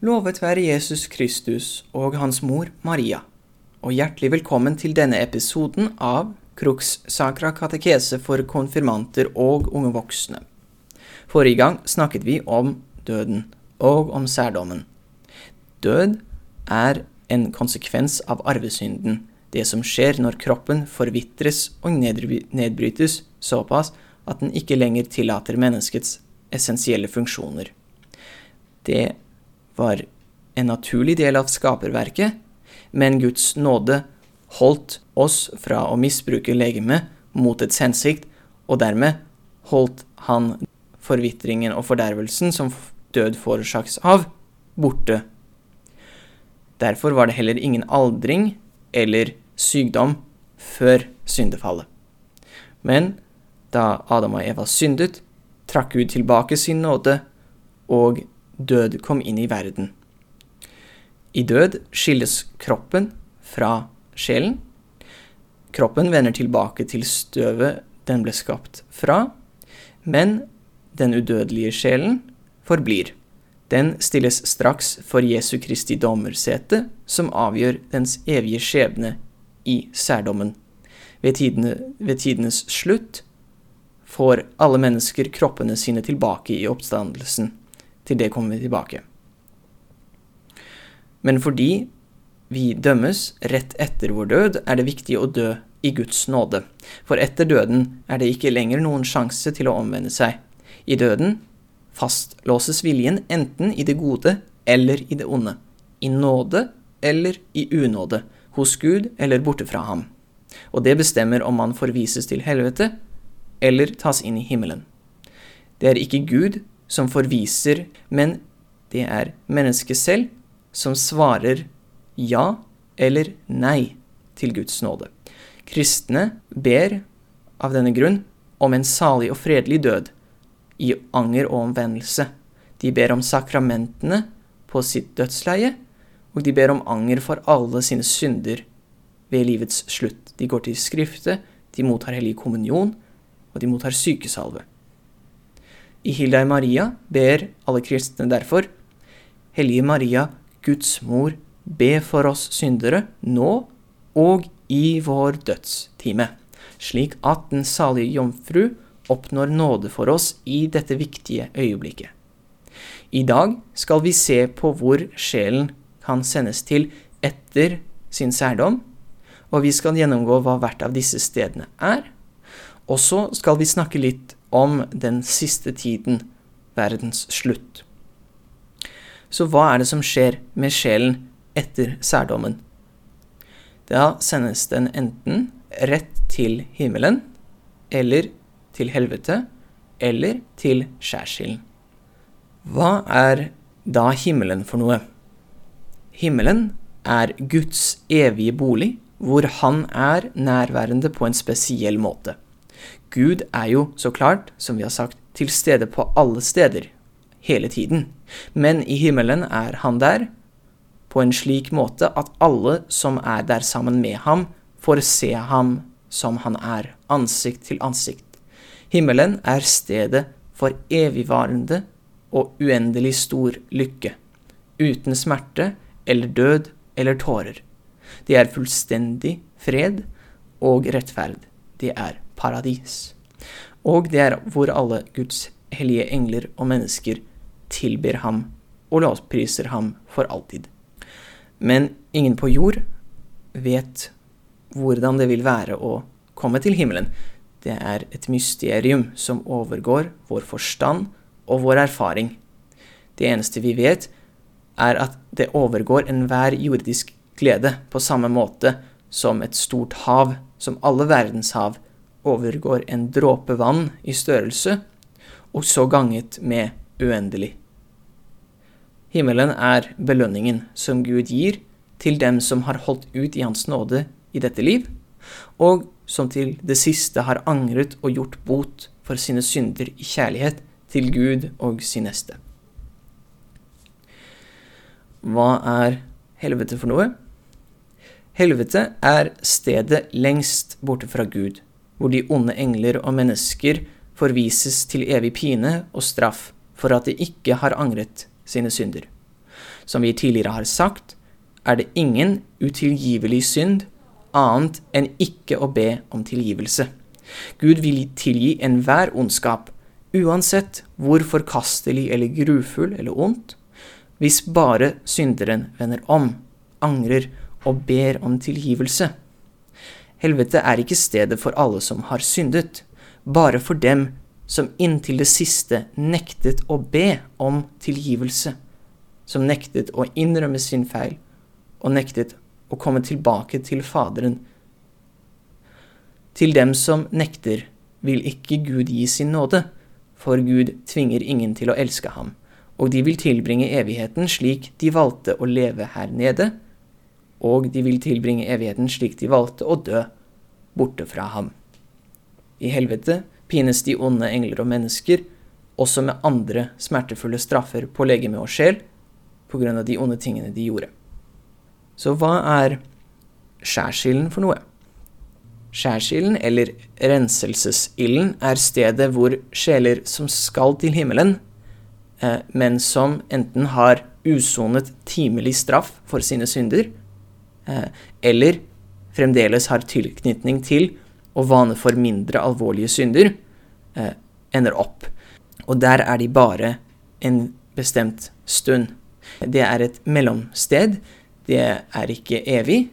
Lovet være Jesus Kristus og hans mor Maria, og hjertelig velkommen til denne episoden av Crux Sacra katekese for konfirmanter og unge voksne. Forrige gang snakket vi om døden og om særdommen. Død er en konsekvens av arvesynden, det som skjer når kroppen forvitres og nedbrytes såpass at den ikke lenger tillater menneskets essensielle funksjoner. Det var en naturlig del av skaperverket, men Guds nåde holdt oss fra å misbruke legemet mot et hensikt, og dermed holdt han forvitringen og fordervelsen som død forårsakes av, borte. Derfor var det heller ingen aldring eller sykdom før syndefallet. Men da Adam og Eva syndet, trakk Gud tilbake sin nåde, og død kom inn i verden. I død skilles kroppen fra sjelen. Kroppen vender tilbake til støvet den ble skapt fra, men den udødelige sjelen forblir. Den stilles straks for Jesu Kristi dommersete, som avgjør dens evige skjebne i særdommen. Ved, tidene, ved tidenes slutt får alle mennesker kroppene sine tilbake i oppstandelsen. Til det kommer vi tilbake. Men fordi vi dømmes rett etter vår død, er det viktig å dø i Guds nåde. For etter døden er det ikke lenger noen sjanse til å omvende seg. I døden fastlåses viljen enten i det gode eller i det onde. I nåde eller i unåde. Hos Gud eller borte fra ham. Og det bestemmer om man forvises til helvete eller tas inn i himmelen. Det er ikke Gud som forviser, men det er mennesket selv som svarer ja eller nei til Guds nåde. Kristne ber av denne grunn om en salig og fredelig død, i anger og omvendelse. De ber om sakramentene på sitt dødsleie, og de ber om anger for alle sine synder ved livets slutt. De går til Skriftet, de mottar hellig kommunion, og de mottar sykesalve. I Hildei Maria ber alle kristne derfor Hellige Maria, Guds mor, be for oss syndere nå og i vår dødstime, slik at den salige jomfru oppnår nåde for oss i dette viktige øyeblikket. I dag skal vi se på hvor sjelen kan sendes til etter sin særdom, og vi skal gjennomgå hva hvert av disse stedene er. Og så skal vi snakke litt om den siste tiden, verdens slutt. Så hva er det som skjer med sjelen etter særdommen? Da sendes den enten rett til himmelen, eller til helvete, eller til skjærsilden. Hva er da himmelen for noe? Himmelen er Guds evige bolig, hvor Han er nærværende på en spesiell måte. Gud er jo så klart, som vi har sagt, til stede på alle steder, hele tiden. Men i himmelen er han der på en slik måte at alle som er der sammen med ham, får se ham som han er, ansikt til ansikt. Himmelen er stedet for evigvarende og uendelig stor lykke, uten smerte eller død eller tårer. Det er fullstendig fred og rettferd. Det er paradis. Og det er hvor alle Guds hellige engler og mennesker tilber ham og lovpriser ham for alltid. Men ingen på jord vet hvordan det vil være å komme til himmelen. Det er et mysterium som overgår vår forstand og vår erfaring. Det eneste vi vet, er at det overgår enhver jordisk glede, på samme måte som et stort hav, som alle verdenshav, overgår en dråpe vann i størrelse, og så ganget med uendelig. Himmelen er belønningen som Gud gir til dem som har holdt ut i Hans nåde i dette liv, og som til det siste har angret og gjort bot for sine synder i kjærlighet til Gud og sin neste. Hva er helvete for noe? Helvete er stedet lengst borte fra Gud, hvor de onde engler og mennesker forvises til evig pine og straff for at de ikke har angret sine synder. Som vi tidligere har sagt, er det ingen utilgivelig synd annet enn ikke å be om tilgivelse. Gud vil tilgi enhver ondskap, uansett hvor forkastelig eller grufull eller ondt, hvis bare synderen vender om, angrer og ber om tilgivelse. Helvete er ikke stedet for alle som har syndet, bare for dem som inntil det siste nektet å be om tilgivelse, som nektet å innrømme sin feil og nektet å komme tilbake til Faderen. Til dem som nekter, vil ikke Gud gi sin nåde, for Gud tvinger ingen til å elske ham, og de vil tilbringe evigheten slik de valgte å leve her nede, og de vil tilbringe evigheten slik de valgte å dø, borte fra ham. I helvete pines de onde engler og mennesker, også med andre smertefulle straffer på legeme og sjel, på grunn av de onde tingene de gjorde. Så hva er skjærsilden for noe? Skjærsilden, eller renselsesilden, er stedet hvor sjeler som skal til himmelen, eh, men som enten har usonet timelig straff for sine synder, eller fremdeles har tilknytning til og vane for mindre alvorlige synder, eh, ender opp. Og der er de bare en bestemt stund. Det er et mellomsted. Det er ikke evig.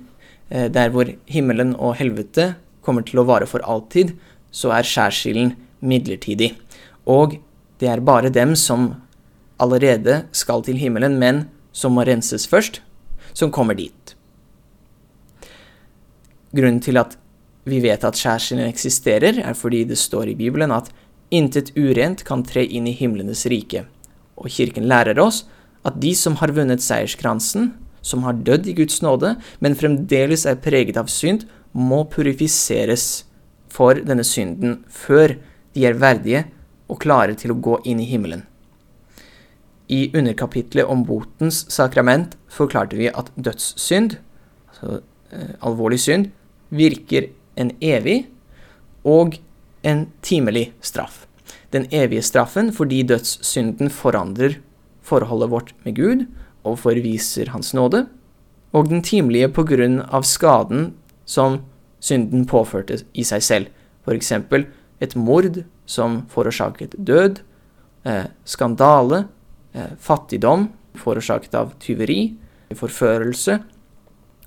Eh, der hvor himmelen og helvete kommer til å vare for alltid, så er skjærsilden midlertidig. Og det er bare dem som allerede skal til himmelen, men som må renses først, som kommer dit. Grunnen til at vi vet at skjærsilden eksisterer, er fordi det står i Bibelen at intet urent kan tre inn i himlenes rike. Og kirken lærer oss at de som har vunnet seierskransen, som har dødd i Guds nåde, men fremdeles er preget av synd, må purifiseres for denne synden før de er verdige og klare til å gå inn i himmelen. I underkapitlet om botens sakrament forklarte vi at dødssynd, altså alvorlig synd, virker en evig og en timelig straff. Den evige straffen fordi dødssynden forandrer forholdet vårt med Gud og forviser Hans nåde, og den timelige på grunn av skaden som synden påførte i seg selv, f.eks. et mord som forårsaket død, eh, skandale, eh, fattigdom forårsaket av tyveri, forførelse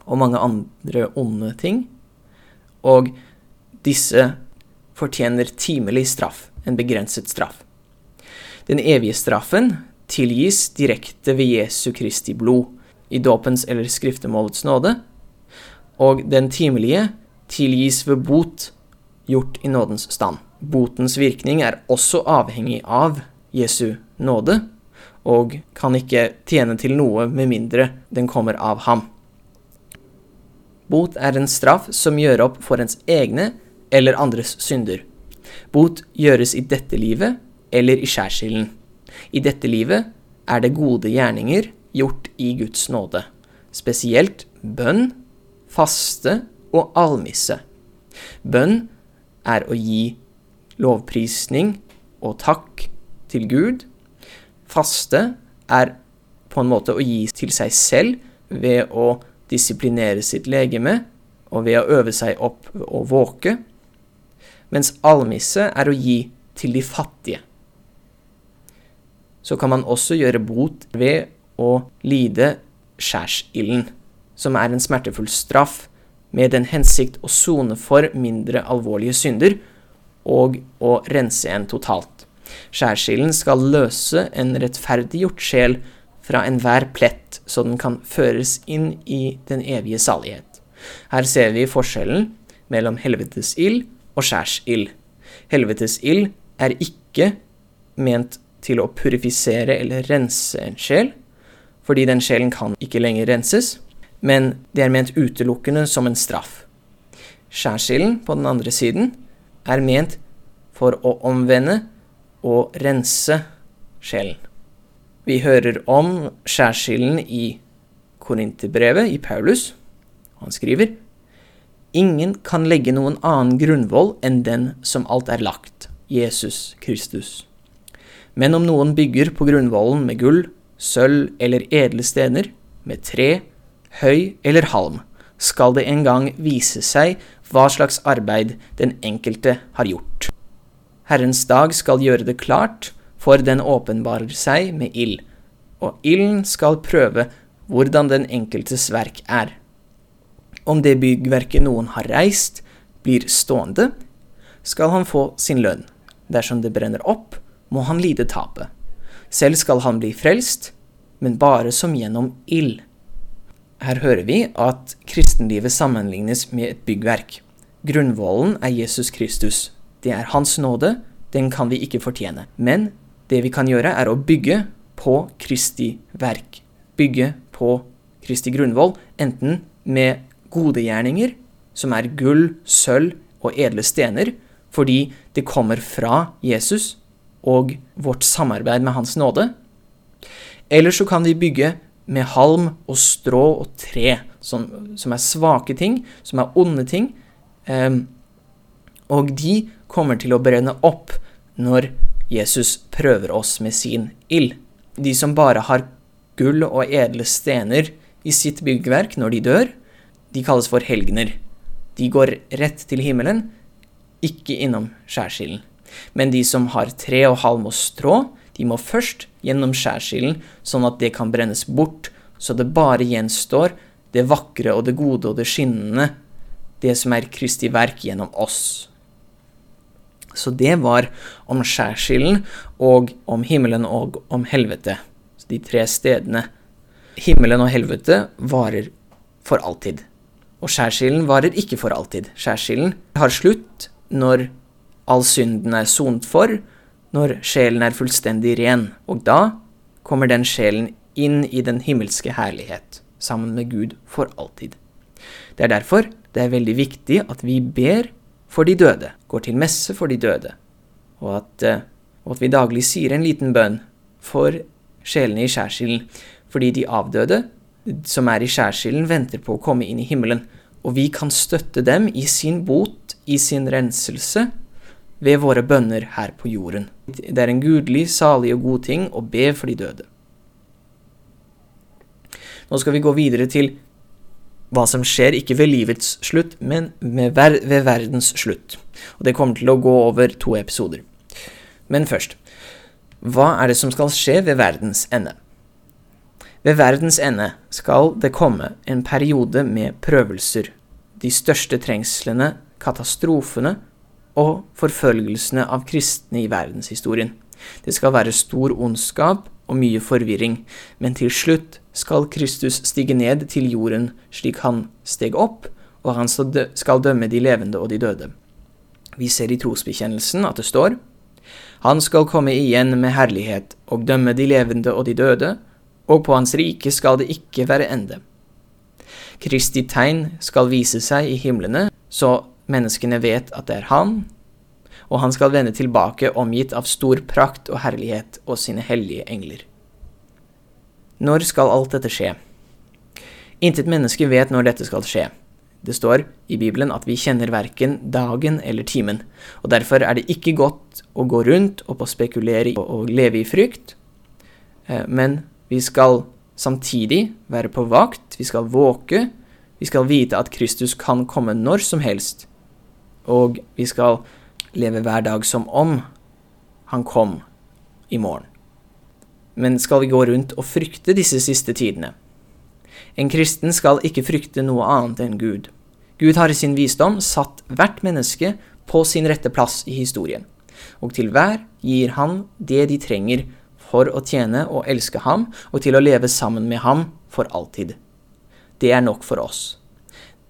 og mange andre onde ting. Og disse fortjener timelig straff, en begrenset straff. Den evige straffen tilgis direkte ved Jesu Kristi blod, i dåpens eller skriftemålets nåde, og den timelige tilgis ved bot gjort i nådens stand. Botens virkning er også avhengig av Jesu nåde, og kan ikke tjene til noe med mindre den kommer av ham. Bot er en straff som gjør opp for ens egne eller andres synder. Bot gjøres i dette livet eller i skjærsilden. I dette livet er det gode gjerninger gjort i Guds nåde, spesielt bønn, faste og almisse. Bønn er å gi lovprisning og takk til Gud. Faste er på en måte å gi til seg selv ved å disiplinere sitt legeme og ved å øve seg opp og våke, mens almisse er å gi til de fattige. Så kan man også gjøre bot ved å lide skjærsilden, som er en smertefull straff med den hensikt å sone for mindre alvorlige synder og å rense en totalt. Skjærsilden skal løse en rettferdiggjort sjel fra enhver plett, så den kan føres inn i den evige salighet. Her ser vi forskjellen mellom helvetes ild og skjærsild. Helvetes ild er ikke ment til å purifisere eller rense en sjel, fordi den sjelen kan ikke lenger renses, men det er ment utelukkende som en straff. Skjærsilden, på den andre siden, er ment for å omvende og rense sjelen. Vi hører om skjærsilden i Korinterbrevet i Paulus. Han skriver Ingen kan legge noen annen grunnvoll enn den som alt er lagt, Jesus Kristus. Men om noen bygger på grunnvollen med gull, sølv eller edle stener, med tre, høy eller halm, skal det en gang vise seg hva slags arbeid den enkelte har gjort. Herrens dag skal gjøre det klart, for den åpenbarer seg med ild, og ilden skal prøve hvordan den enkeltes verk er. Om det byggverket noen har reist, blir stående, skal han få sin lønn. Dersom det brenner opp, må han lide tapet. Selv skal han bli frelst, men bare som gjennom ild. Her hører vi at kristenlivet sammenlignes med et byggverk. Grunnvollen er Jesus Kristus. Det er Hans nåde, den kan vi ikke fortjene. Men det vi kan gjøre, er å bygge på Kristi verk. Bygge på Kristi grunnvoll, enten med gode gjerninger, som er gull, sølv og edle stener, fordi det kommer fra Jesus og vårt samarbeid med Hans nåde. Eller så kan vi bygge med halm og strå og tre, som, som er svake ting, som er onde ting. Um, og de kommer til å brenne opp når Jesus prøver oss med sin ild. De som bare har gull og edle stener i sitt byggverk når de dør, de kalles for helgener. De går rett til himmelen, ikke innom skjærsilden. Men de som har tre og halm og strå, de må først gjennom skjærsilden, sånn at det kan brennes bort, så det bare gjenstår det vakre og det gode og det skinnende, det som er Kristi verk gjennom oss. Så det var om skjærsilden og om himmelen og om helvete. De tre stedene. Himmelen og helvete varer for alltid. Og skjærsilden varer ikke for alltid. Skjærsilden har slutt når all synden er sont for, når sjelen er fullstendig ren. Og da kommer den sjelen inn i den himmelske herlighet, sammen med Gud for alltid. Det er derfor det er veldig viktig at vi ber for de døde, går til messe for de døde, og at, eh, og at vi daglig sier en liten bønn for sjelene i skjærsilden, fordi de avdøde som er i skjærsilden, venter på å komme inn i himmelen, og vi kan støtte dem i sin bot, i sin renselse, ved våre bønner her på jorden. Det er en gudelig, salig og god ting å be for de døde. Nå skal vi gå videre til hva som skjer ikke ved livets slutt, men ver ved verdens slutt. Og det kommer til å gå over to episoder. Men først, hva er det som skal skje ved verdens ende? Ved verdens ende skal det komme en periode med prøvelser, de største trengslene, katastrofene og forfølgelsene av kristne i verdenshistorien. Det skal være stor ondskap og mye forvirring, men til slutt skal Kristus stige ned til jorden slik han steg opp, og han skal dømme de levende og de døde. Vi ser i trosbekjennelsen at det står Han skal komme igjen med herlighet og dømme de levende og de døde, og på hans rike skal det ikke være ende. Kristi tegn skal vise seg i himlene, så menneskene vet at det er han, og han skal vende tilbake omgitt av stor prakt og herlighet og sine hellige engler. Når skal alt dette skje? Intet menneske vet når dette skal skje. Det står i Bibelen at vi kjenner verken dagen eller timen, og derfor er det ikke godt å gå rundt og på spekulere og leve i frykt, eh, men vi skal samtidig være på vakt, vi skal våke, vi skal vite at Kristus kan komme når som helst, og vi skal leve hver dag som om han kom i morgen. Men skal vi gå rundt og frykte disse siste tidene? En kristen skal ikke frykte noe annet enn Gud. Gud har i sin visdom satt hvert menneske på sin rette plass i historien, og til hver gir han det de trenger for å tjene og elske ham, og til å leve sammen med ham for alltid. Det er nok for oss.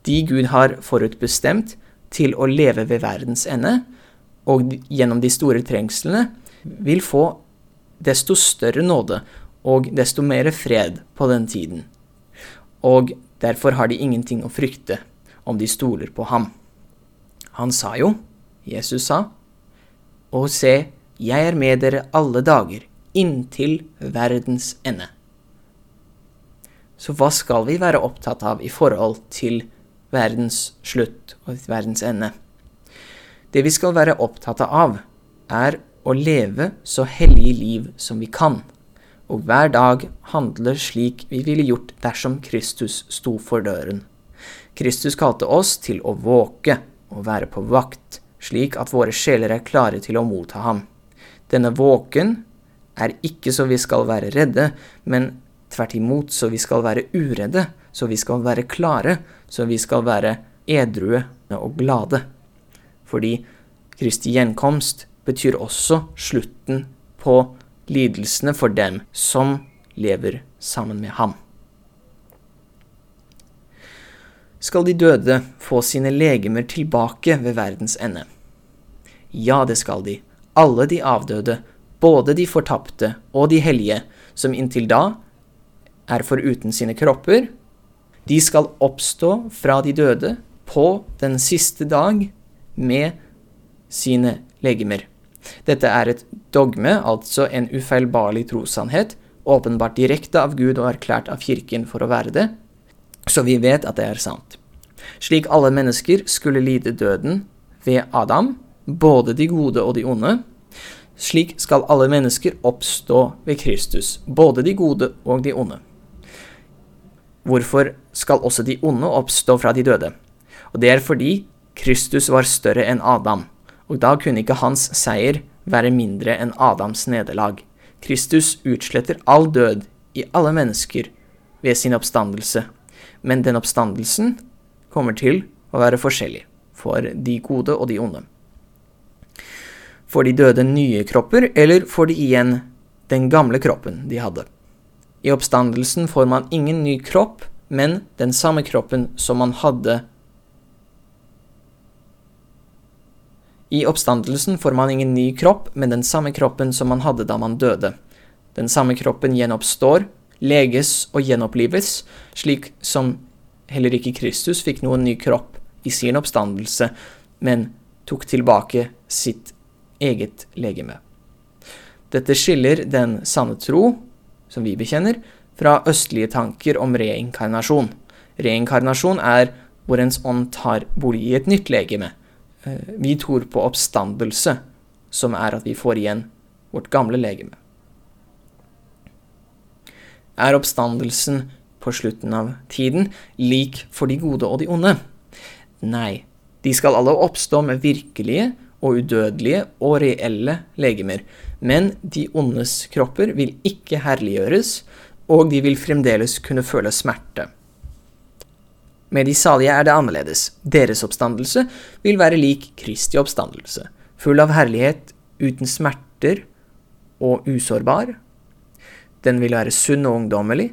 De Gud har forutbestemt til å leve ved verdens ende, og gjennom de store trengslene, vil få desto større nåde og desto mer fred på den tiden. Og derfor har de ingenting å frykte om de stoler på ham. Han sa jo, Jesus sa, og se, jeg er med dere alle dager, inntil verdens ende. Så hva skal vi være opptatt av i forhold til verdens slutt og verdens ende? Det vi skal være opptatt av, er å leve så hellig liv som vi kan, og hver dag handle slik vi ville gjort dersom Kristus sto for døren. Kristus kalte oss til å våke og være på vakt, slik at våre sjeler er klare til å motta ham. Denne våken er ikke så vi skal være redde, men tvert imot så vi skal være uredde, så vi skal være klare, så vi skal være edrue og glade. Fordi Kristi gjenkomst betyr også slutten på lidelsene for dem som lever sammen med ham. Skal de døde få sine legemer tilbake ved verdens ende? Ja, det skal de, alle de avdøde, både de fortapte og de hellige, som inntil da er foruten sine kropper. De skal oppstå fra de døde på den siste dag med sine legemer. Dette er et dogme, altså en ufeilbarlig trossannhet, åpenbart direkte av Gud og erklært av Kirken for å være det, så vi vet at det er sant. Slik alle mennesker skulle lide døden ved Adam, både de gode og de onde, slik skal alle mennesker oppstå ved Kristus, både de gode og de onde. Hvorfor skal også de onde oppstå fra de døde? Og det er fordi Kristus var større enn Adam, og da kunne ikke hans seier være mindre enn Adams nederlag. Kristus utsletter all død i alle mennesker ved sin oppstandelse, men den oppstandelsen kommer til å være forskjellig for de gode og de onde. Får de døde nye kropper, eller får de igjen den gamle kroppen de hadde? I oppstandelsen får man ingen ny kropp, men den samme kroppen som man hadde I oppstandelsen får man ingen ny kropp, men den samme kroppen som man hadde da man døde. Den samme kroppen gjenoppstår, leges og gjenopplives, slik som heller ikke Kristus fikk noen ny kropp i sin oppstandelse, men tok tilbake sitt eget legeme. Dette skiller den sanne tro som vi bekjenner, fra østlige tanker om reinkarnasjon. Reinkarnasjon er hvor ens ånd tar bolig i et nytt legeme. Eh, vi tror på oppstandelse, som er at vi får igjen vårt gamle legeme. Er oppstandelsen på slutten av tiden lik for de gode og de onde? Nei, de skal alle oppstå med virkelige og udødelige og reelle legemer, men de ondes kropper vil ikke herliggjøres, og de vil fremdeles kunne føle smerte. Med de salige er det annerledes. Deres oppstandelse vil være lik Kristi oppstandelse, full av herlighet, uten smerter og usårbar. Den vil være sunn og ungdommelig,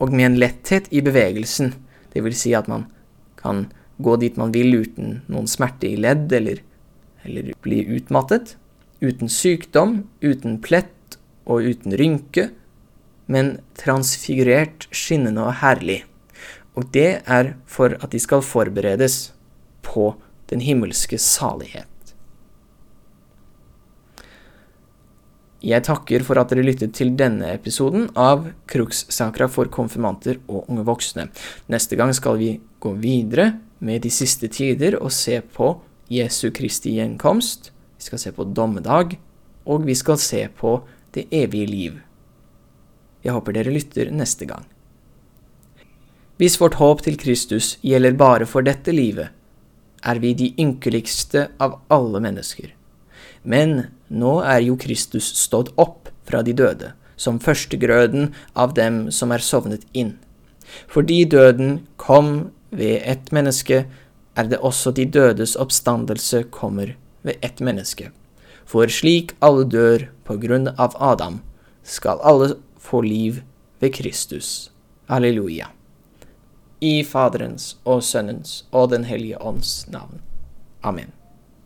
og med en letthet i bevegelsen, det vil si at man kan gå dit man vil uten noen smerte i ledd eller eller bli utmattet, uten sykdom, uten plett og uten rynke, men transfigurert, skinnende og herlig. Og det er for at de skal forberedes på den himmelske salighet. Jeg takker for at dere lyttet til denne episoden av Crux-sakra for konfirmanter og unge voksne. Neste gang skal vi gå videre med de siste tider og se på Jesu Kristi gjenkomst, vi skal se på dommedag, og vi skal se på det evige liv. Jeg håper dere lytter neste gang. Hvis vårt håp til Kristus gjelder bare for dette livet, er vi de ynkeligste av alle mennesker. Men nå er jo Kristus stått opp fra de døde, som førstegrøden av dem som er sovnet inn. Fordi døden kom ved ett menneske, er det også de dødes oppstandelse kommer ved ett menneske. For slik alle dør på grunn av Adam, skal alle få liv ved Kristus. Halleluja. I Faderens og Sønnens og Den hellige ånds navn. Amen.